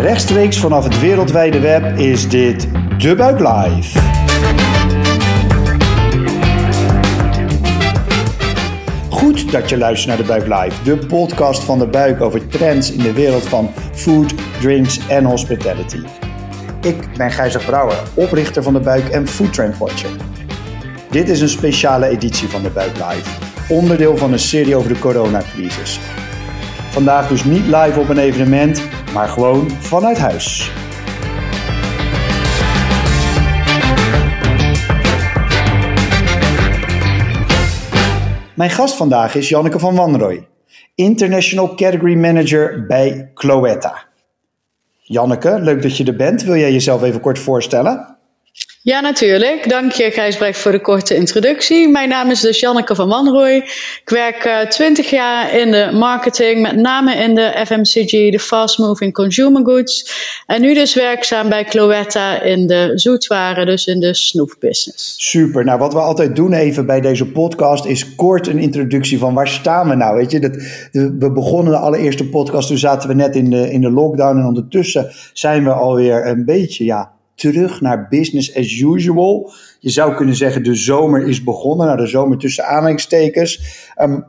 Rechtstreeks vanaf het wereldwijde web is dit De Buik Live. Goed dat je luistert naar De Buik Live, de podcast van De Buik over trends in de wereld van food, drinks en hospitality. Ik ben Gijzer Brouwer, oprichter van De Buik en Food Trend Watcher. Dit is een speciale editie van De Buik Live, onderdeel van een serie over de coronacrisis. Vandaag dus niet live op een evenement, maar gewoon vanuit huis. Mijn gast vandaag is Janneke van Wanrooy, International Category Manager bij Cloetta. Janneke, leuk dat je er bent. Wil jij jezelf even kort voorstellen? Ja, natuurlijk. Dank je, Gijsbrecht, voor de korte introductie. Mijn naam is dus Janneke van Wanrooy. Ik werk uh, eh, 20 jaar in de marketing, met name in de FMCG, de fast moving consumer goods. En nu dus werkzaam bij Cloetta in de zoetwaren, dus in de snoepbusiness. Super. Nou, wat we altijd doen even bij deze podcast is kort een introductie van waar staan we nou? Weet je, dat, we begonnen de allereerste podcast, toen zaten we net in de, in de lockdown en ondertussen zijn we alweer een beetje, ja, terug naar business as usual. Je zou kunnen zeggen, de zomer is begonnen. Nou, de zomer tussen aanhalingstekens. Um,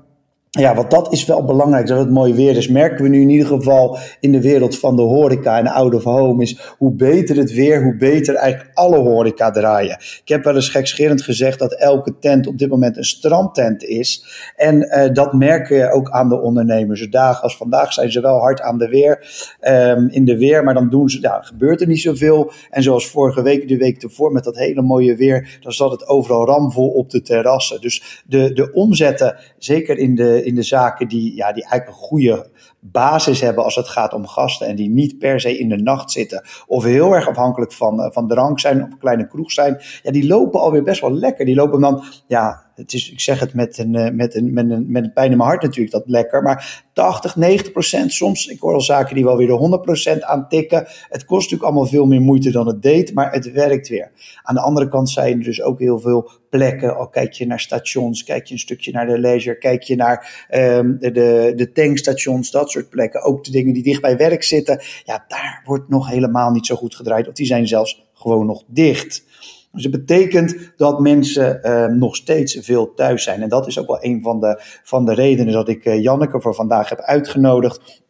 ja, want dat is wel belangrijk dat het mooi weer is. Merken we nu in ieder geval in de wereld van de horeca en out of home is hoe beter het weer, hoe beter eigenlijk alle horeca draaien. Ik heb wel eens gekscherend gezegd dat elke tent op dit moment een strandtent is. En uh, dat merken je ook aan de ondernemers. Dagen als vandaag zijn ze wel hard aan de weer, um, in de weer, maar dan doen ze, gebeurt er niet zoveel. En zoals vorige week, de week ervoor met dat hele mooie weer, dan zat het overal ramvol op de terrassen. Dus de, de omzetten, zeker in de in de zaken die, ja, die eigenlijk een goede basis hebben als het gaat om gasten en die niet per se in de nacht zitten of heel erg afhankelijk van, eh, van drank zijn of kleine kroeg zijn, ja, die lopen alweer best wel lekker. Die lopen dan, ja, het is, ik zeg het met een, eh, met, een, met, een, met een pijn in mijn hart natuurlijk, dat lekker. Maar 80, 90 procent soms, ik hoor al zaken die wel weer de 100 procent aantikken. Het kost natuurlijk allemaal veel meer moeite dan het deed, maar het werkt weer. Aan de andere kant zijn er dus ook heel veel plekken. Al kijk je naar stations, kijk je een stukje naar de leisure, kijk je naar de, de, de tankstations, dat soort plekken. Ook de dingen die dicht bij werk zitten. Ja, daar wordt nog helemaal niet zo goed gedraaid. Of die zijn zelfs gewoon nog dicht. Dus het betekent dat mensen uh, nog steeds veel thuis zijn. En dat is ook wel een van de, van de redenen dat ik uh, Janneke voor vandaag heb uitgenodigd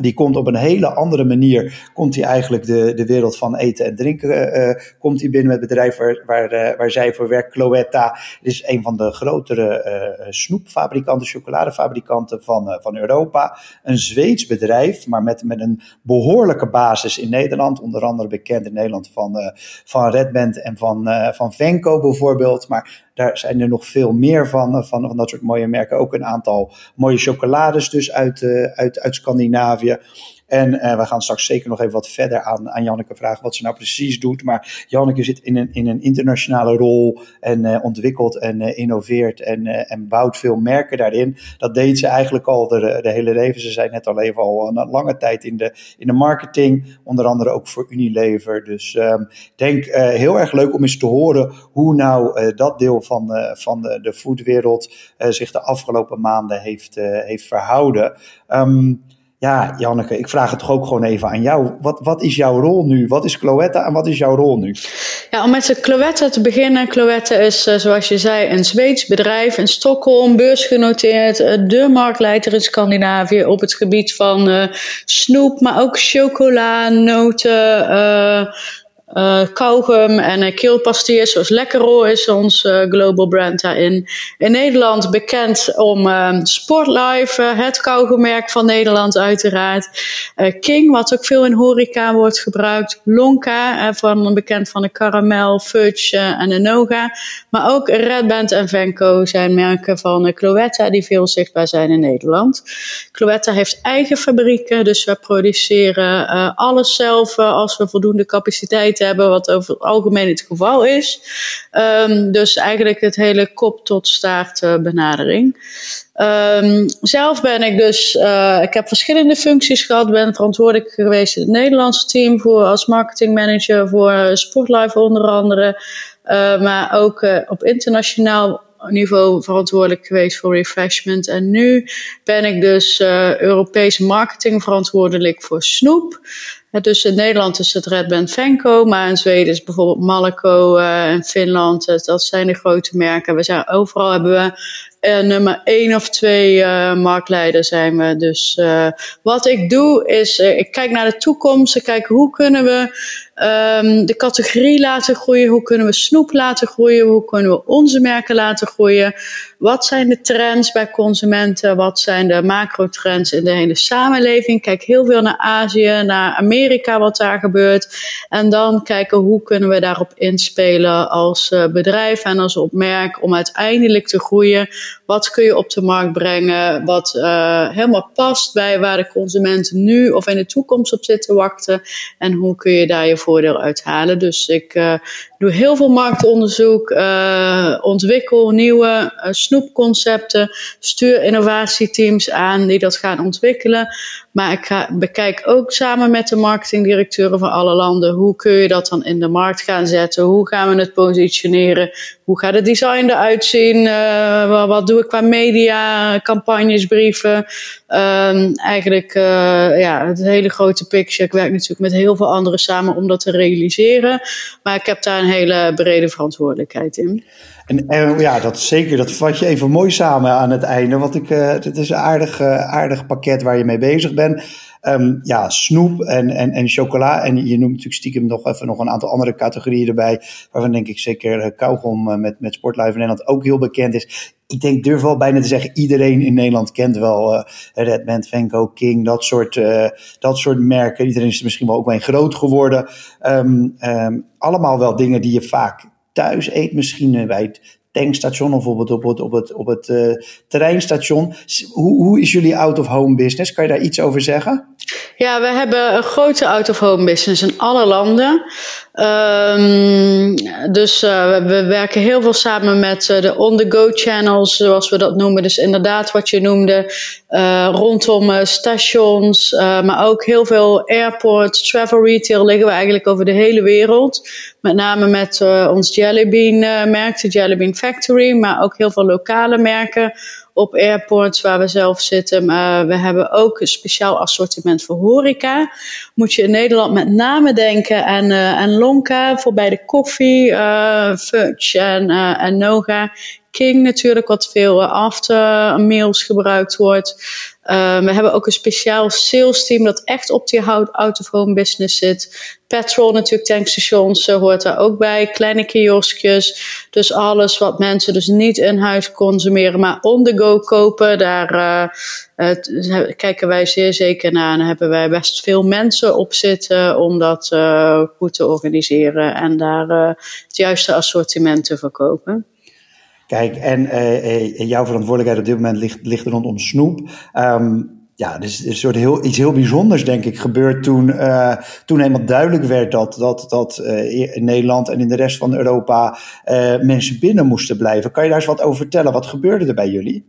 die komt op een hele andere manier, komt hij eigenlijk de, de wereld van eten en drinken, uh, komt hij binnen met bedrijf waar, waar, uh, waar zij voor werkt, Cloetta. Is een van de grotere snoepfabrikanten, chocoladefabrikanten van, van Europa. Een Zweeds bedrijf, maar met, met een behoorlijke basis in Nederland. Onder andere bekend in Nederland van, van Red Band en van, van Venco bijvoorbeeld. Maar daar zijn er nog veel meer van, eh, van, van dat soort mooie merken. Ook een aantal mooie chocolades dus uit, uh, uit, uit Scandinavië. En uh, we gaan straks zeker nog even wat verder aan, aan Janneke vragen wat ze nou precies doet. Maar Janneke zit in een, in een internationale rol en uh, ontwikkelt en uh, innoveert en, en bouwt veel merken daarin. Dat deed ze eigenlijk al de, de hele leven. Ze zijn net al even al een lange tijd in de, in de marketing, onder andere ook voor Unilever. Dus ehm, ik denk heel erg leuk om eens te horen hoe nou dat deel van, van de, de foodwereld zich de afgelopen maanden heeft, heeft verhouden. Um, ja, Janneke, ik vraag het toch ook gewoon even aan jou. Wat, wat is jouw rol nu? Wat is Cloetta en wat is jouw rol nu? Ja, om met Cloetta te beginnen. Cloetta is, eh, zoals je zei, een Zweeds bedrijf in Stockholm, beursgenoteerd. Eh, de marktleider in Scandinavië op het gebied van uh, snoep, maar ook chocola, noten, uh, uh, kauwgum en uh, keelpastille, zoals Lekkerol is ons uh, global brand daarin. In Nederland bekend om uh, Sportlife, het kauwgummerk van Nederland uiteraard. King, wat ook veel in horeca wordt gebruikt. Lonka, van, bekend van de caramel, fudge en de noga. Maar ook Red Band en Venco zijn merken van Cloetta die veel zichtbaar zijn in Nederland. Cloetta heeft eigen fabrieken, dus we produceren alles zelf als we voldoende capaciteit hebben, wat over het algemeen het geval is. Um, dus eigenlijk het hele kop tot staart uh, benadering. Um, zelf ben ik dus, uh, ik heb verschillende functies gehad, ben verantwoordelijk geweest in het Nederlandse team voor als marketingmanager voor Sportlife onder andere. Uh, maar ook op internationaal niveau verantwoordelijk geweest voor refreshment. En nu ben ik dus Europese marketing verantwoordelijk voor snoep. Dus in Nederland is het Red Band Venco, maar in Zweden is bijvoorbeeld Malaco en Finland. Dat zijn de grote merken. We zijn, overal hebben we uh, nummer één of twee uh, marktleider zijn we. Dus wat ik doe is, ik kijk naar de toekomst. Ik kijk hoe kunnen we um, de categorie laten groeien. Hoe kunnen we snoep laten groeien? Hoe kunnen we onze merken laten groeien? Wat zijn de trends bij consumenten? Wat zijn de macro-trends in de hele samenleving? Kijk heel veel naar Azië, naar Amerika, wat daar gebeurt. En dan kijken hoe kunnen we daarop inspelen als bedrijf en als opmerk om uiteindelijk te groeien wat kun je op de markt brengen wat uh, helemaal past bij waar de consument nu of in de toekomst op zit te wachten? En hoe kun je daar je voordeel uit halen? Dus ik uh, doe heel veel marktonderzoek, uh, ontwikkel nieuwe snoepconcepten, stuur innovatieteams aan die dat gaan ontwikkelen. Maar ik ga, bekijk ook samen met de marketingdirecteuren van alle landen hoe kun je dat dan in de markt gaan zetten? Hoe gaan we het positioneren? Hoe gaat het design eruit zien? Uh, wat, doe ik qua media, campagnes, brieven? Um, eigenlijk uh, ja, het hele grote picture. Ik werk natuurlijk met heel veel anderen samen om dat te realiseren. Maar ik heb daar een hele brede verantwoordelijkheid in. En, en, ja, dat zeker. Dat vat je even mooi samen aan het einde. Want ik, uh, het is een aardig, uh, aardig pakket waar je mee bezig bent. Um, ja, snoep en, en, en chocola. En je noemt natuurlijk stiekem nog even nog een aantal andere categorieën erbij. Waarvan denk ik zeker uh, kauwgom met, met Sportlife in Nederland ook heel bekend is. Ik denk, durf wel bijna te zeggen, iedereen in Nederland kent wel uh, Redmond, Venco, King, dat soort, dat soort merken. Iedereen is er misschien wel ook mee groot geworden. Um, um, allemaal wel dingen die je vaak thuis eet, misschien bij het tankstation of op het, op het, op het, op het terreinstation. Hoe, hoe is jullie out-of-home business? Kan je daar iets over zeggen? Ja, we hebben een grote out-of-home business in alle landen. Um, dus uh, we, we, werken heel veel samen met uh, de on-the-go channels, zoals we dat noemen. Dus inderdaad wat je noemde, uh, rondom stations, maar ook heel veel airports, travel retail liggen we eigenlijk over de hele wereld. Met name met ons Jellybean merk, de Jellybean Factory, maar ook heel veel lokale merken op airports waar we zelf zitten. Maar we hebben ook een speciaal assortiment voor horeca. Moet je in Nederland met name denken aan, uh, aan Lonka voor bij de koffie, uh, Fudge en, uh, en Noga. King natuurlijk, wat veel after meals gebruikt wordt. Uh, we hebben ook een speciaal sales team dat echt op die out-of-home business zit. Petrol natuurlijk, tankstations uh, hoort daar ook bij. Kleine kioskjes. Dus alles wat mensen dus niet in huis consumeren, maar on the go kopen. Daar kijken wij zeer zeker naar. En hebben wij best veel mensen op zitten om dat goed te organiseren. En daar het juiste assortiment te verkopen. Kijk, en uh, jouw verantwoordelijkheid op dit moment ligt, ligt rondom snoep. Um, ja, dus is een soort heel, iets heel bijzonders, denk ik, gebeurd toen, toen helemaal duidelijk werd dat, dat, dat in Nederland en in de rest van Europa mensen binnen moesten blijven. Kan je daar eens wat over vertellen? Wat gebeurde er bij jullie?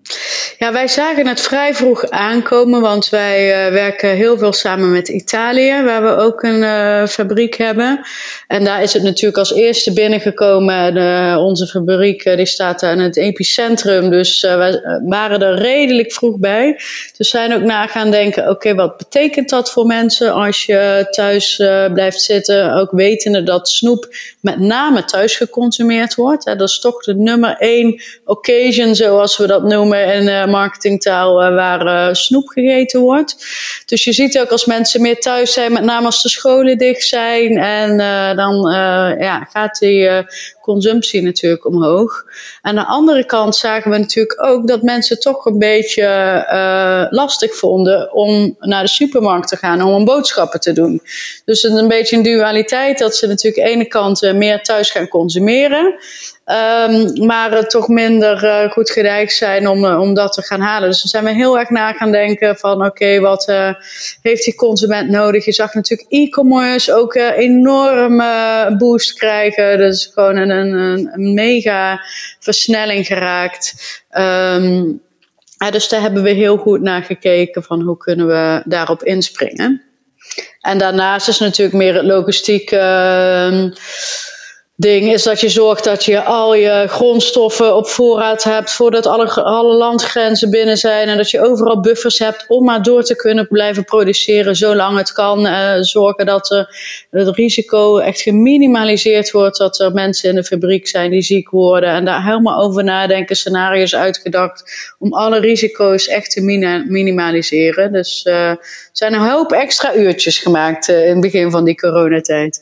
Ja, wij zagen het vrij vroeg aankomen, want wij werken heel veel samen met Italië, waar we ook een fabriek hebben. En daar is het natuurlijk als eerste binnengekomen. Onze fabriek die staat aan het epicentrum, dus wij waren er redelijk vroeg bij. Dus zijn ook naar gaan denken: oké, wat betekent dat voor mensen als je thuis blijft zitten? Ook wetende dat snoep met name thuis geconsumeerd wordt. Hè, dat is toch de nummer één occasion, zoals we dat noemen marketingtaal, uh, waar snoep gegeten wordt. Dus je ziet ook als mensen meer thuis zijn, met name als de scholen dicht zijn, en dan ja, gaat die consumptie natuurlijk omhoog. Aan de andere kant zagen we natuurlijk ook dat mensen toch een beetje lastig vonden om naar de supermarkt te gaan om een boodschappen te doen. Dus het is een beetje een dualiteit dat ze natuurlijk aan de ene kant meer thuis gaan consumeren. Um, maar toch minder uh, goed gedijkt zijn om, uh, om dat te gaan halen. Dus dan zijn we heel erg na gaan denken van oké, wat heeft die consument nodig? Je zag natuurlijk e-commerce ook een enorme boost krijgen. Dus gewoon een, een, een mega versnelling geraakt. Um, dus daar hebben we heel goed naar gekeken van hoe kunnen we daarop inspringen. En daarnaast is natuurlijk meer het logistiek ding is dat je zorgt dat je al je grondstoffen op voorraad hebt voordat alle, alle landgrenzen binnen zijn. En dat je overal buffers hebt om maar door te kunnen blijven produceren zolang het kan. Uh, zorgen dat het risico echt geminimaliseerd wordt. Dat er mensen in de fabriek zijn die ziek worden. En daar helemaal over nadenken, scenario's uitgedacht om alle risico's echt te minimaliseren. Dus er zijn een hoop extra uurtjes gemaakt in het begin van die coronatijd.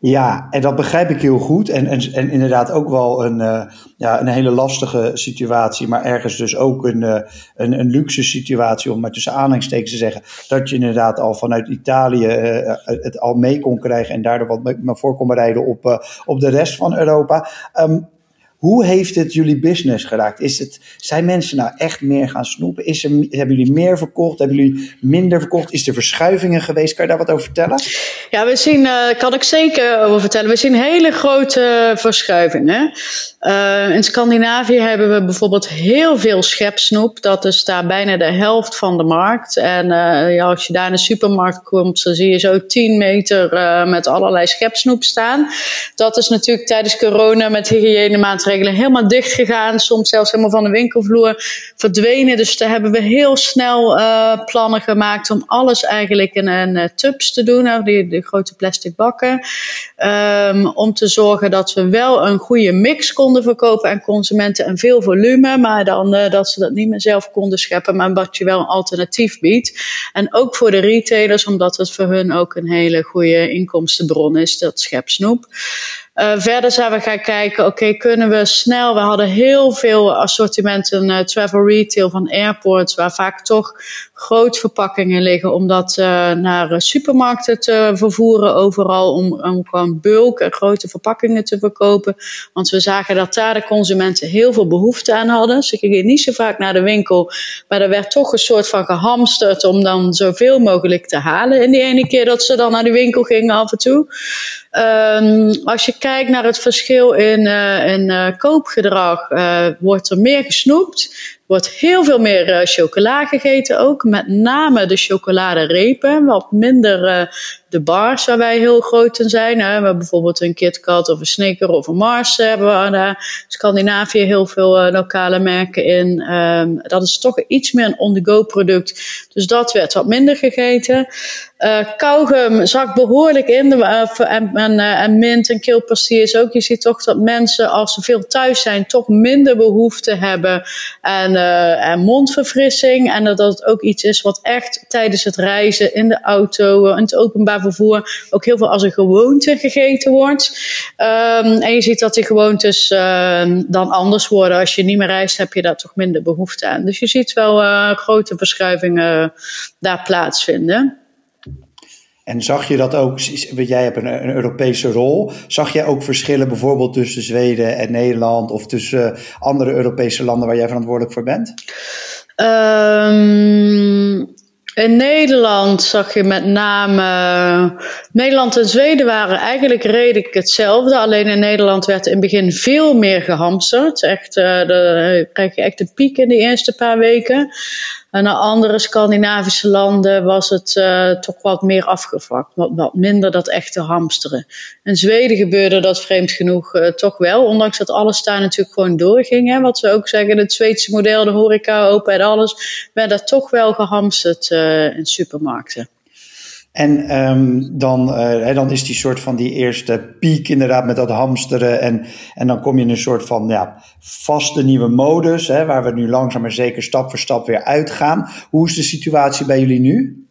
Ja, en dat begrijp ik heel goed. En, en, inderdaad ook wel een, uh, ja, een hele lastige situatie, maar ergens dus ook een, uh, een, een luxe situatie, om maar tussen aanhalingstekens te zeggen. Dat je inderdaad al vanuit Italië uh, het al mee kon krijgen en daardoor wat meer voor kon bereiden op, op de rest van Europa. Um, hoe heeft het jullie business geraakt? Is het, zijn mensen nou echt meer gaan snoepen? Is er, hebben jullie meer verkocht? Hebben jullie minder verkocht? Is er verschuivingen geweest? Kan je daar wat over vertellen? Ja, we zien, uh, kan ik zeker over vertellen. We zien hele grote verschuivingen. Uh, in Scandinavië hebben we bijvoorbeeld heel veel schepsnoep. Dat is daar bijna de helft van de markt. En uh, ja, als je daar in de supermarkt komt, dan zie je zo 10 meter met allerlei schepsnoep staan. Dat is natuurlijk tijdens corona met hygiënemaatregelen helemaal dicht gegaan. Soms zelfs helemaal van de winkelvloer verdwenen. Dus daar hebben we heel snel uh, plannen gemaakt om alles eigenlijk in een uh, tubs te doen. Nou, die, grote plastic bakken. Um, om te zorgen dat we wel een goede mix konden verkopen aan consumenten en veel volume. Maar dan uh, dat ze dat niet meer zelf konden scheppen. Maar dat je wel een alternatief biedt. En ook voor de retailers, omdat het voor hun ook een hele goede inkomstenbron is, dat schepsnoep. Uh, verder zijn we gaan kijken, oké, kunnen we snel, we hadden heel veel assortimenten uh, travel retail van airports, waar vaak toch groot verpakkingen liggen, om dat uh, naar supermarkten te vervoeren overal, om, om gewoon bulk en grote verpakkingen te verkopen. Want we zagen dat daar de consumenten heel veel behoefte aan hadden. Ze gingen niet zo vaak naar de winkel, maar er werd toch een soort van gehamsterd om dan zoveel mogelijk te halen in die ene keer dat ze dan naar de winkel gingen af en toe. Um, als je kijkt naar het verschil in, uh, in uh, koopgedrag, uh, wordt er meer gesnoept wordt heel veel meer uh, chocola gegeten ook. Met name de chocoladerepen. Wat minder uh, de bars waar wij heel groot in zijn. Hè. We hebben bijvoorbeeld een KitKat of een Snicker of een Mars. Hebben we daar Scandinavië heel veel lokale merken in. Um, dat is toch iets meer een on-the-go product. Dus dat werd wat minder gegeten. Kauwgum zakt behoorlijk in. En, en, en mint en keelpastilles ook. Je ziet toch dat mensen als ze veel thuis zijn toch minder behoefte hebben aan, aan mondverfrissing. En dat het ook iets is wat echt tijdens het reizen in de auto, in het openbaar vervoer ook heel veel als een gewoonte gegeten wordt. Um, en je ziet dat die gewoontes uh, dan anders worden. Als je niet meer reist, heb je daar toch minder behoefte aan. Dus je ziet wel grote verschuivingen daar plaatsvinden. En zag je dat ook, jij hebt een, een, Europese rol, zag jij ook verschillen bijvoorbeeld tussen Zweden en Nederland of tussen andere Europese landen waar jij verantwoordelijk voor bent? Um, in Nederland zag je met name. Nederland en Zweden waren eigenlijk redelijk hetzelfde. Alleen in Nederland werd in het begin veel meer gehamsterd. Echt, uh, krijg je echt een piek in de eerste paar weken. En naar andere Scandinavische landen was het uh, toch wat meer afgevlakt. Wat, wat, minder dat echte hamsteren. In Zweden gebeurde dat vreemd genoeg uh, toch wel. Ondanks dat alles daar natuurlijk gewoon doorging. Hè, wat ze ook zeggen, het Zweedse model, de horeca open en alles. Werd dat toch wel gehamsterd uh, in supermarkten. En um, dan, uh, dan is die soort van die eerste piek inderdaad met dat hamsteren. En, en dan kom je in een soort van ja, vaste nieuwe modus, hè, waar we nu langzaam maar zeker stap voor stap weer uitgaan. Hoe is de situatie bij jullie nu?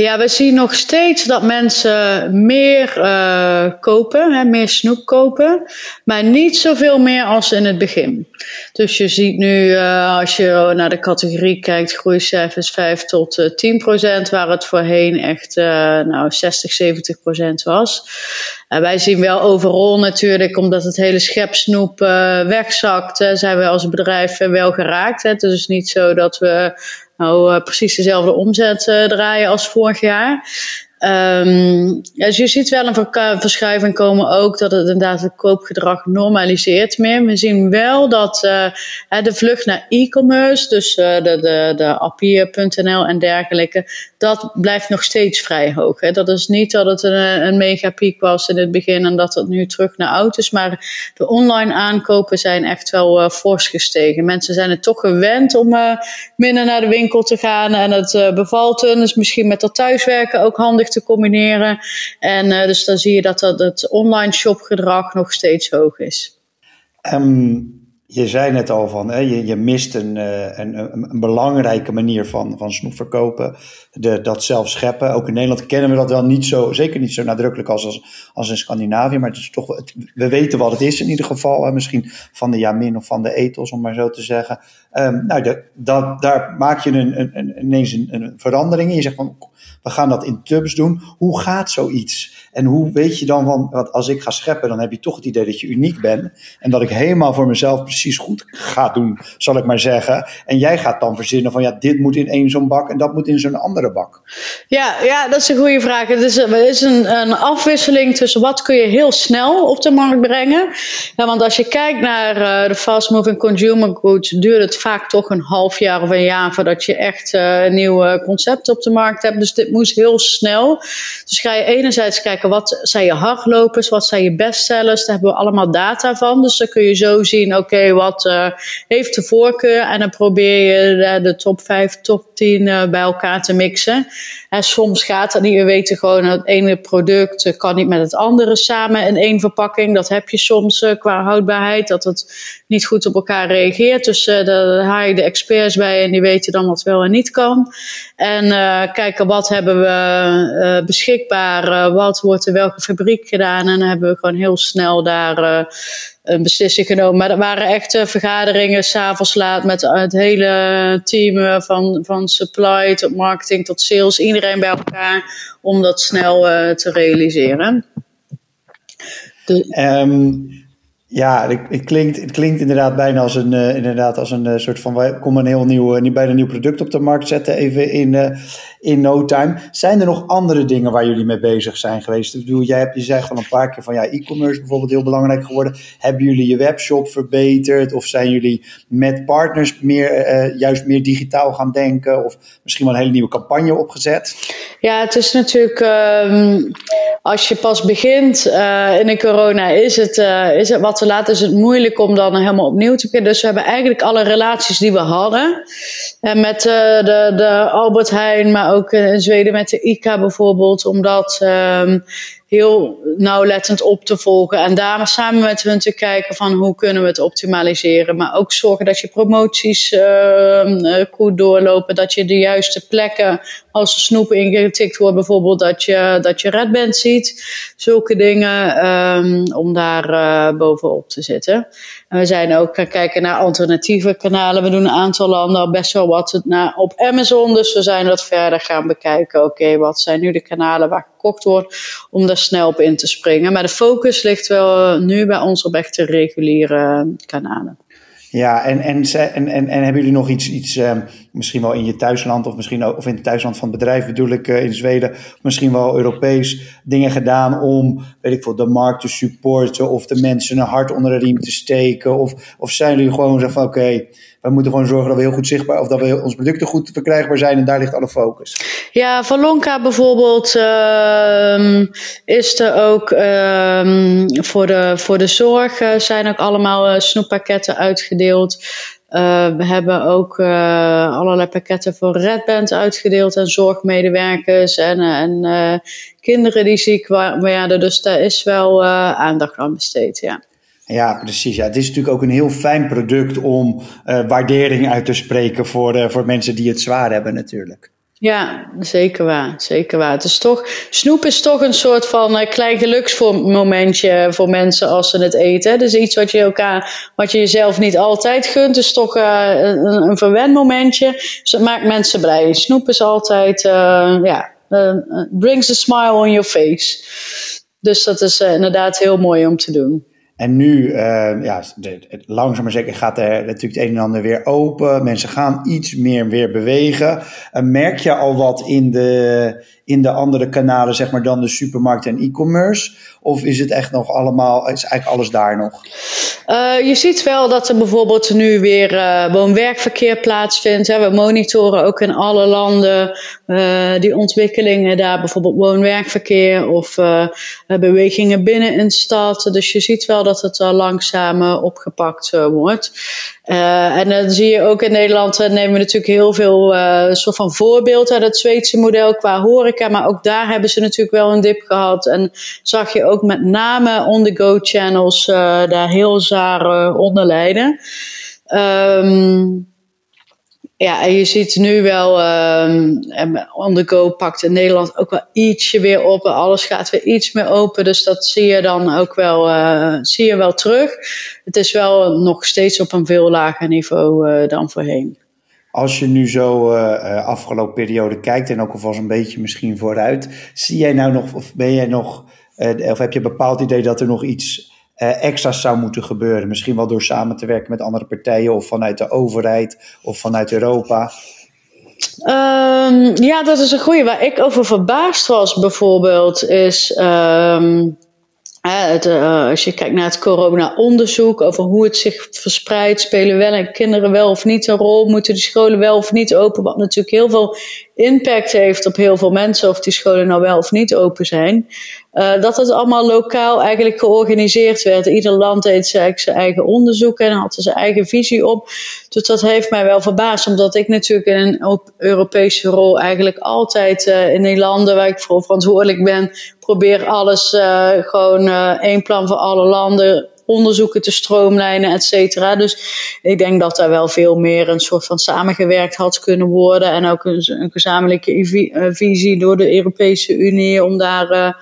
Ja, we zien nog steeds dat mensen meer uh, kopen, hè, meer snoep kopen, maar niet zoveel meer als in het begin. Dus je ziet nu, uh, als je naar de categorie kijkt, groeicijfers 5 tot uh, 10 procent, waar het voorheen echt nou 60, 70 procent was. En wij zien wel overal natuurlijk, omdat het hele schepsnoep wegzakt, zijn we als bedrijf wel geraakt. Hè. Het is niet zo dat we nou, uh, precies dezelfde omzet uh, draaien als vorig jaar. Um, dus je ziet wel een verschuiving komen ook dat het inderdaad het koopgedrag normaliseert meer. We zien wel dat uh, de vlucht naar e-commerce, dus uh, de, de, de en dergelijke, dat blijft nog steeds vrij hoog. Hè. Dat is niet dat het een, een megapiek was in het begin en dat het nu terug naar oud is, maar de online aankopen zijn echt wel uh, fors gestegen. Mensen zijn het toch gewend om minder naar de winkel te gaan en het bevalt hun. Dus misschien met dat thuiswerken ook handig te combineren. En uh, dus dan zie je dat, dat het online shopgedrag nog steeds hoog is. Um, je zei net al van, hè, je, je mist een, uh, een, een, belangrijke manier van, van snoep verkopen. De, dat zelf scheppen. Ook in Nederland kennen we dat wel niet zo, zeker niet zo nadrukkelijk als, als, als in Scandinavië. Maar het is toch, we weten wat het is in ieder geval. Misschien van de Jamin of van de ethos, om maar zo te zeggen. Um, nou, dat, daar maak je een, een, een, ineens een, een verandering in. Je zegt van, we gaan dat in tubs doen. Hoe gaat zoiets? En hoe weet je dan van, als ik ga scheppen, dan heb je toch het idee dat je uniek bent. En dat ik helemaal voor mezelf goed ga doen, zal ik maar zeggen. En jij gaat dan verzinnen van, ja, dit moet in één zo'n bak en dat moet in zo'n andere bak. Ja, ja, dat is een goede vraag. Het is, het is een, een afwisseling tussen wat kun je heel snel op de markt brengen. Ja, want als je kijkt naar uh, de fast moving consumer goods, duurt het vaak toch een half jaar of een jaar voordat je echt uh, een nieuw concept op de markt hebt. Dus dit moest heel snel. Dus ga je enerzijds kijken wat zijn je hardlopers, wat zijn je bestsellers. Daar hebben we allemaal data van. Dus dan kun je zo zien, oké, wat uh, heeft de voorkeur. En dan probeer je de, de top 5, top 10 uh, bij elkaar te mixen. En soms gaat dat niet. We weten gewoon het ene product kan niet met het andere samen in één verpakking. Dat heb je soms qua houdbaarheid, dat het niet goed op elkaar reageert. Dus daar haal je de experts bij en die weten dan wat wel en niet kan. En kijken wat hebben we beschikbaar, wat wordt er welke fabriek gedaan. En dan hebben we gewoon heel snel daar een beslissing genomen. Maar dat waren echt uh, vergaderingen, s'avonds laat, met het hele team uh, van, van supply tot marketing tot sales. Iedereen bij elkaar om dat snel te realiseren. De, um ja, het, klinkt, het klinkt inderdaad bijna als een, uh, inderdaad als een uh, soort van. Wij komen een heel nieuw, uh, bijna een nieuw product op de markt zetten, even in, in no time. Zijn er nog andere dingen waar jullie mee bezig zijn geweest? Ik bedoel, jij hebt je zegt al een paar keer van ja, e-commerce bijvoorbeeld heel belangrijk geworden. Hebben jullie je webshop verbeterd? Of zijn jullie met partners meer, juist meer digitaal gaan denken? Of misschien wel een hele nieuwe campagne opgezet? Ja, het is natuurlijk. Um, als je pas begint in de corona, is het, is het wat te laat is het moeilijk om dan helemaal opnieuw te beginnen. Dus we hebben eigenlijk alle relaties die we hadden. En met uh, de, de Albert Heijn, maar ook in Zweden met de ICA bijvoorbeeld. Omdat um, heel nauwlettend op te volgen. En daar samen met hun te kijken van hoe kunnen we het optimaliseren. Maar ook zorgen dat je promoties uh, goed doorlopen. Dat je de juiste plekken, als er snoep ingetikt wordt bijvoorbeeld, dat je, dat je Redband ziet. Zulke dingen um, om daar uh, bovenop te zitten. En we zijn ook gaan kijken naar alternatieve kanalen. We doen een aantal landen al best wel wat naar, op Amazon. Dus we zijn dat verder gaan bekijken. Oké, wat zijn nu de kanalen waar gekocht wordt? Om daar snel op in te springen. Maar de focus ligt wel nu bij ons op echte reguliere kanalen. Ja, en, en, en, en, en hebben jullie nog iets, iets uh, misschien wel in je thuisland of misschien ook, of in het thuisland van het bedrijf bedoel ik uh, in Zweden, misschien wel Europees dingen gedaan om, weet ik veel, de markt te supporten of de mensen een hart onder de riem te steken? Of, of zijn jullie gewoon zo van oké, we moeten gewoon zorgen dat we heel goed zichtbaar of dat we onze producten goed verkrijgbaar zijn en daar ligt alle focus. Ja, van Lonka bijvoorbeeld uh, is er ook um, voor, de, voor de zorg uh, zijn ook allemaal uh, snoeppakketten uitgedeeld. Uh, we hebben ook uh, allerlei pakketten voor Redband uitgedeeld aan zorgmedewerkers en, en uh, kinderen die ziek werden. Dus daar is wel aandacht aan besteed, ja. Ja, precies. Ja, het is natuurlijk ook een heel fijn product om uh, waardering uit te spreken voor, uh, voor mensen die het zwaar hebben natuurlijk. Ja, zeker waar. Zeker waar. Het is toch, snoep is toch een soort van uh, klein geluksmomentje voor mensen als ze het eten. Dus iets wat je elkaar, wat je jezelf niet altijd gunt, is toch een, een verwend momentje. Dus het maakt mensen blij. Snoep is altijd, ja, brings a smile on your face. Dus dat is inderdaad heel mooi om te doen. En nu, uh, ja, langzaam maar zeker gaat er natuurlijk het een en ander weer open. Mensen gaan iets meer weer bewegen. Uh, merk je al wat in de, in de andere kanalen, zeg maar, dan de supermarkt en e-commerce? Of is het echt nog allemaal, is eigenlijk alles daar nog? Uh, je ziet wel dat er bijvoorbeeld nu weer uh, woon-werkverkeer plaatsvindt. We monitoren ook in alle landen uh, die ontwikkelingen daar, bijvoorbeeld woon-werkverkeer of bewegingen binnen in stad. Dus je ziet wel dat het langzaam opgepakt wordt. en dan zie je ook in Nederland, nemen we natuurlijk heel veel soort van voorbeeld uit het Zweedse model qua horeca. Maar ook daar hebben ze natuurlijk wel een dip gehad. En zag je ook met name on-the-go channels daar heel zware onder lijden. Um, ja, en je ziet nu wel, um, on the go pakt in Nederland ook wel ietsje weer op. Alles gaat weer iets meer open. Dus dat zie je dan ook wel, uh, zie je wel terug. Het is wel nog steeds op een veel lager niveau uh, dan voorheen. Als je nu zo uh, afgelopen periode kijkt en ook alvast een beetje misschien vooruit, zie jij nou nog, of ben jij nog, of heb je een bepaald idee dat er nog iets extra's zou moeten gebeuren. Misschien wel door samen te werken met andere partijen of vanuit de overheid of vanuit Europa. Um, ja, dat is een goede. Waar ik over verbaasd was bijvoorbeeld is. Um, het, uh, als je kijkt naar het corona-onderzoek over hoe het zich verspreidt, spelen wel en kinderen wel of niet een rol, moeten de scholen wel of niet open, wat natuurlijk heel veel impact heeft op heel veel mensen of die scholen nou wel of niet open zijn. Uh, dat het allemaal lokaal eigenlijk georganiseerd werd. Ieder land deed zijn eigen onderzoek en had zijn eigen visie op. Dus dat heeft mij wel verbaasd, omdat ik natuurlijk in een Europese rol eigenlijk altijd uh, in die landen waar ik voor verantwoordelijk ben, probeer alles uh, gewoon één plan voor alle landen onderzoeken te stroomlijnen, et cetera. Dus ik denk dat daar wel veel meer een soort van samengewerkt had kunnen worden. En ook een, een gezamenlijke visie door de Europese Unie om daar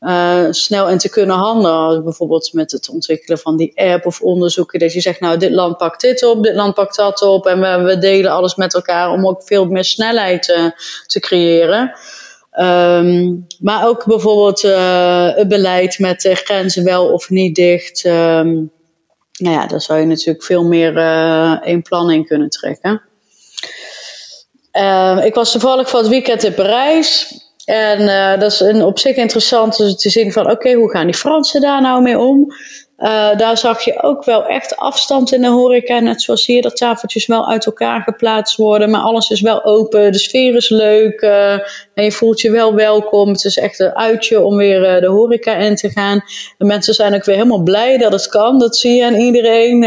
uh, snel in te kunnen handelen. Bijvoorbeeld met het ontwikkelen van die app of onderzoeken. Dat je zegt, nou, dit land pakt dit op, dit land pakt dat op. En we, we delen alles met elkaar om ook veel meer snelheid te creëren. Um, maar ook bijvoorbeeld uh, het beleid met grenzen wel of niet dicht. Um, nou ja, daar zou je natuurlijk veel meer één plan in kunnen trekken. Uh, ik was toevallig van het weekend in Parijs. En uh, dat is een, op zich interessant dus te zien van oké, hoe gaan die Fransen daar nou mee om? Uh, daar zag je ook wel echt afstand in de horeca. Net zoals hier, dat tafeltjes wel uit elkaar geplaatst worden. Maar alles is wel open. De sfeer is leuk. Uh, en je voelt je wel welkom. Het is echt een uitje om weer uh, de horeca in te gaan. De mensen zijn ook weer helemaal blij dat het kan. Dat zie je aan iedereen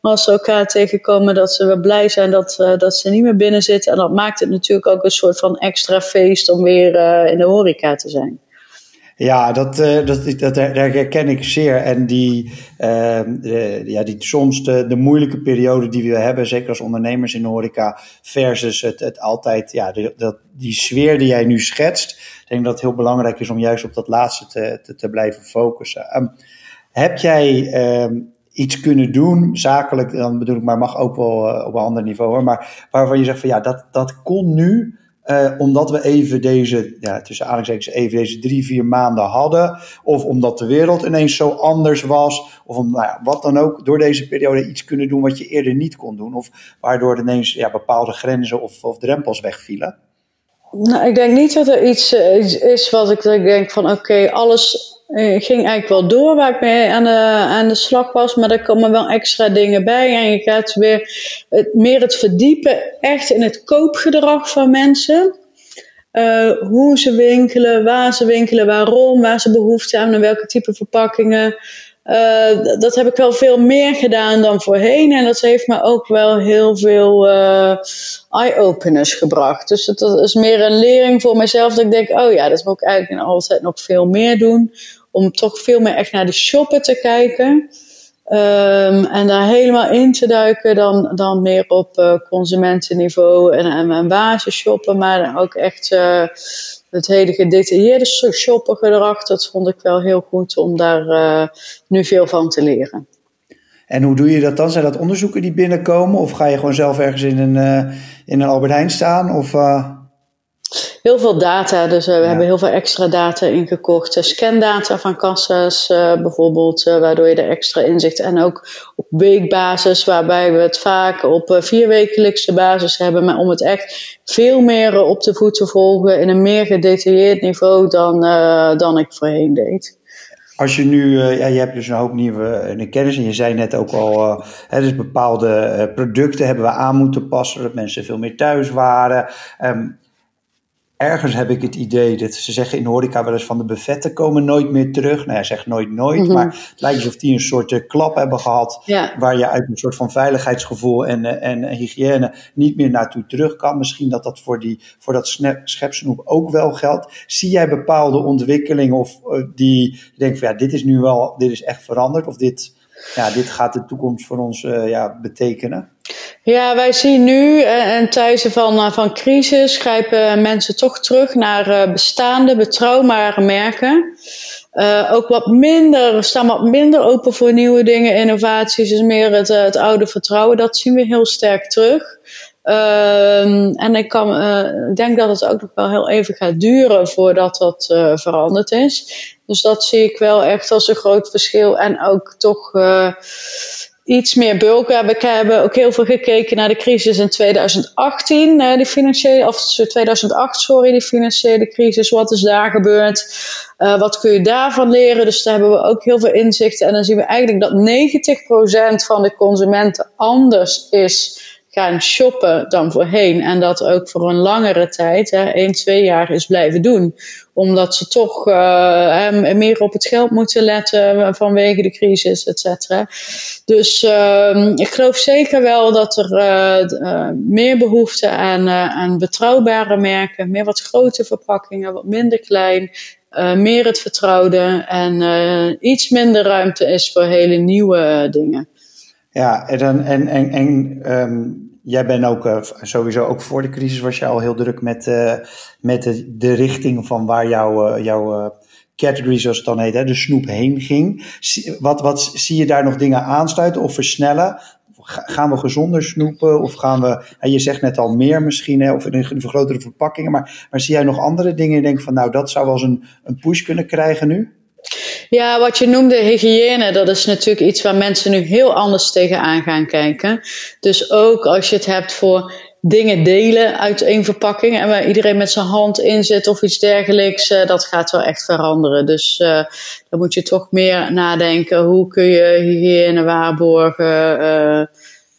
als ze elkaar tegenkomen, dat ze wel blij zijn dat, dat ze niet meer binnen zitten. En dat maakt het natuurlijk ook een soort van extra feest om weer in de horeca te zijn. Ja, dat, uh, dat, dat, herken ik zeer. En die, ehm, de, ja, die soms de, de moeilijke periode die we hebben, zeker als ondernemers in de horeca, versus het, het altijd, ja, dat, die sfeer die jij nu schetst. Ik denk dat het heel belangrijk is om juist op dat laatste te, te, blijven focussen. Um, heb jij um, iets kunnen doen, zakelijk, dan bedoel ik, maar mag ook wel uh, op een ander niveau hoor, maar waarvan je zegt van ja, dat, dat kon nu, uh, omdat we even deze, ja, tussen aanhalingstekens even deze drie, vier maanden hadden, of omdat de wereld ineens zo anders was, of om, nou ja, wat dan ook, door deze periode iets kunnen doen wat je eerder niet kon doen, of waardoor ineens ja, bepaalde grenzen of, of drempels wegvielen? Nou, ik denk niet dat er iets is wat ik denk van oké, alles uh, ging eigenlijk wel door waar ik mee aan de, aan de slag was, maar er komen wel extra dingen bij. En je gaat weer het, meer het verdiepen echt in het koopgedrag van mensen. Uh, hoe ze winkelen, waar ze winkelen, waarom, waar ze behoefte aan, en welke type verpakkingen. Uh, dat heb ik wel veel meer gedaan dan voorheen. En dat heeft me ook wel heel veel uh, eye-openers gebracht. Dus dat is meer een lering voor mezelf. Dat ik denk, oh ja, dat moet ik eigenlijk altijd nog veel meer doen om toch veel meer echt naar de shoppen te kijken. Um, en daar helemaal in te duiken dan, dan meer op uh, consumentenniveau en, en, basis shoppen. Maar ook echt uh, het hele gedetailleerde shoppengedrag. Dat vond ik wel heel goed om daar uh, nu veel van te leren. En hoe doe je dat dan? Zijn dat onderzoeken die binnenkomen? Of ga je gewoon zelf ergens in een, in een Albert Heijn staan? Of, heel veel data. Dus we hebben heel veel extra data ingekocht. scandata van kassa's bijvoorbeeld, waardoor je er extra inzicht en ook op weekbasis, waarbij we het vaak op vierwekelijkse basis hebben, maar om het echt veel meer op de voet te volgen in een meer gedetailleerd niveau dan, dan ik voorheen deed. Als je nu, uh, ja, je hebt dus een hoop nieuwe uh, kennis en je zei net ook al, uh, hè, dus bepaalde producten hebben we aan moeten passen, dat mensen veel meer thuis waren. Um, ergens heb ik het idee dat ze zeggen in horeca wel eens van de buffetten komen nooit meer terug. Nou ja, zeg nooit nooit, mhm. maar het lijkt alsof die een soort uh, klap hebben gehad. Waar je uit een soort van veiligheidsgevoel en, uh, en, hygiëne niet meer naartoe terug kan. Misschien dat dat voor, die, voor dat schepsnoep ook wel geldt. Zie jij bepaalde ontwikkelingen of uh, die je denkt van ja, dit is nu wel, dit is echt veranderd of dit, ja, dit gaat de toekomst voor ons ja, betekenen? Ja, wij zien nu uh, in tijden van, uh, van crisis grijpen mensen toch terug naar uh, bestaande, betrouwbare merken. ook wat minder, staan wat minder open voor nieuwe dingen, innovaties, is meer het, het oude vertrouwen. Dat zien we heel sterk terug. Ehm, en ik, kan, denk dat het ook nog wel heel even gaat duren voordat dat veranderd is. Dus dat zie ik wel echt als een groot verschil. En ook toch iets meer bulk. We hebben ook heel veel gekeken naar de crisis in 2018, uh, de financiële, of 2008, sorry, de financiële crisis. Wat is daar gebeurd? Uh, wat kun je daarvan leren? Dus daar hebben we ook heel veel inzicht. En dan zien we eigenlijk dat 90% van de consumenten anders is gaan shoppen dan voorheen. En dat ook voor een langere tijd, hè, 1, 2 jaar, is blijven doen. Omdat ze toch uh, meer op het geld moeten letten vanwege de crisis, et cetera. Dus uh, ik geloof zeker wel dat er uh, meer behoefte aan, aan betrouwbare merken, meer wat grote verpakkingen, wat minder klein. meer het vertrouwde en iets minder ruimte is voor hele nieuwe dingen. Ja, en, en, en, en um, jij bent ook uh, sowieso ook voor de crisis was je al heel druk met, uh, met de, de, richting van waar jouw, uh, jouw category, zoals het dan heet, hè, de snoep heen ging. Wat, wat zie je daar nog dingen aansluiten of versnellen? Gaan we gezonder snoepen of gaan we, je zegt net al meer misschien, hè, of in vergrotere verpakkingen, maar, maar zie jij nog andere dingen en denk van nou dat zou wel eens een, een push kunnen krijgen nu? Ja, wat je noemde hygiëne, dat is natuurlijk iets waar mensen nu heel anders tegenaan gaan kijken. Dus ook als je het hebt voor dingen delen uit één verpakking en waar iedereen met zijn hand in zit of iets dergelijks, uh, dat gaat wel echt veranderen. Dus uh, dan moet je toch meer nadenken, hoe kun je hygiëne waarborgen? Uh,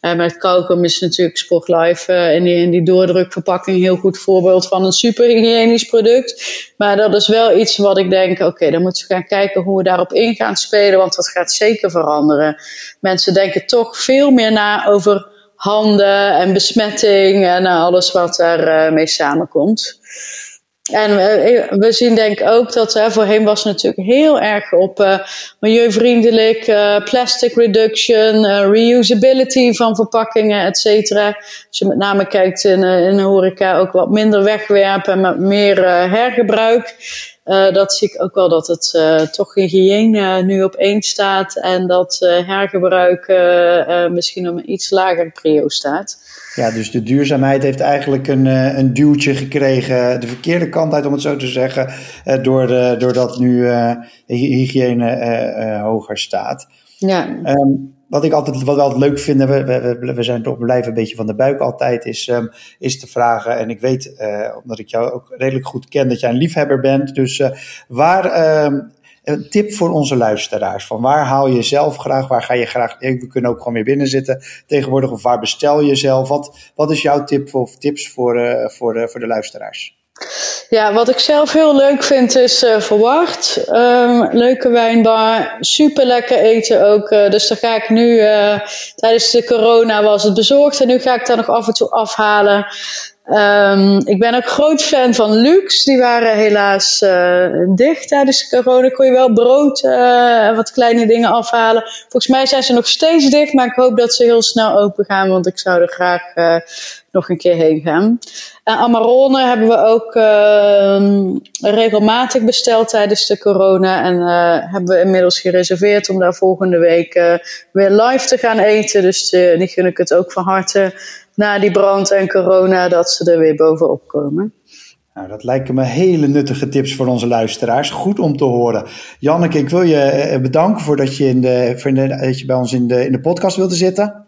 uh, met kauwgom is natuurlijk Sportlife uh, in, die, in die doordrukverpakking heel goed voorbeeld van een super hygiënisch product. Maar dat is wel iets wat ik denk, oké, dan moeten we gaan kijken hoe we daarop in gaan spelen, want dat gaat zeker veranderen. Mensen denken toch veel meer na over handen en besmetting en uh, alles wat daarmee mee samenkomt. En we zien denk ik ook dat hè, voorheen was natuurlijk heel erg op uh, milieuvriendelijk, plastic reduction, reusability van verpakkingen, et cetera. Als je met name kijkt in, in de horeca ook wat minder wegwerpen en meer hergebruik. Dat zie ik ook wel dat het toch hygiëne nu op één staat en dat hergebruik misschien op een iets lager prio staat. Ja, dus de duurzaamheid heeft eigenlijk een, eh, een duwtje gekregen, de verkeerde kant uit om het zo te zeggen, eh, door, doordat nu uh, hygiëne hoger staat. Ja. Um, wat ik altijd wat we altijd leuk vinden, we, we, we zijn toch blijven een beetje van de buik altijd, is, um, is te vragen. En ik weet, omdat ik jou ook redelijk goed ken, dat jij een liefhebber bent. Dus waar um, een tip voor onze luisteraars. Van waar haal je zelf graag? Waar ga je graag? We kunnen ook gewoon weer binnen zitten tegenwoordig. Of waar bestel je zelf? Wat, wat is jouw tip of tips voor, uh, voor, voor de luisteraars? Ja, wat ik zelf heel leuk vind is uh, verwacht. Um, leuke wijnbar, super lekker eten ook. Uh, dus daar ga ik nu, uh, tijdens de corona was het bezorgd en nu ga ik daar nog af en toe afhalen. Um, ik ben ook groot fan van Lux. Die waren helaas uh, dicht tijdens corona. Kon je wel brood uh, en wat kleine dingen afhalen. Volgens mij zijn ze nog steeds dicht, maar ik hoop dat ze heel snel open gaan, want ik zou er graag uh, nog een keer heen gaan. En Amarone hebben we ook ehm, regelmatig besteld tijdens de corona. En hebben we inmiddels gereserveerd om daar volgende week weer live te gaan eten. Dus die gun ik het ook van harte na die brand en corona dat ze er weer bovenop komen. Nou, dat lijken me hele nuttige tips voor onze luisteraars. Goed om te horen. Janneke, ik wil je eh, bedanken voor dat je, in de, voor de, dat je bij ons in de, in de podcast wilde zitten.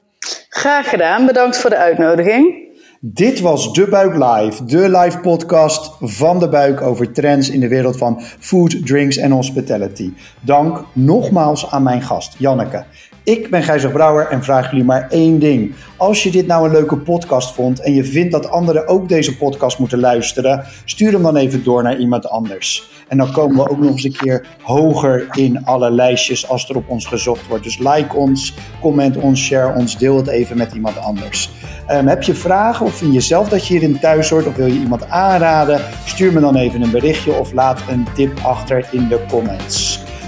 Graag gedaan. Bedankt voor de uitnodiging. Dit was De Buik Live, de live podcast van De Buik over trends in de wereld van food, drinks en hospitality. Dank nogmaals aan mijn gast, Janneke. Ik ben Gijzer Brouwer en vraag jullie maar één ding. Als je dit nou een leuke podcast vond en je vindt dat anderen ook deze podcast moeten luisteren, stuur hem dan even door naar iemand anders. En dan komen we ook nog eens een keer hoger in alle lijstjes als er op ons gezocht wordt. Dus like ons, comment ons, share ons, deel het even met iemand anders. Um, heb je vragen of vind je zelf dat je hierin thuis hoort of wil je iemand aanraden? Stuur me dan even een berichtje of laat een tip achter in de comments.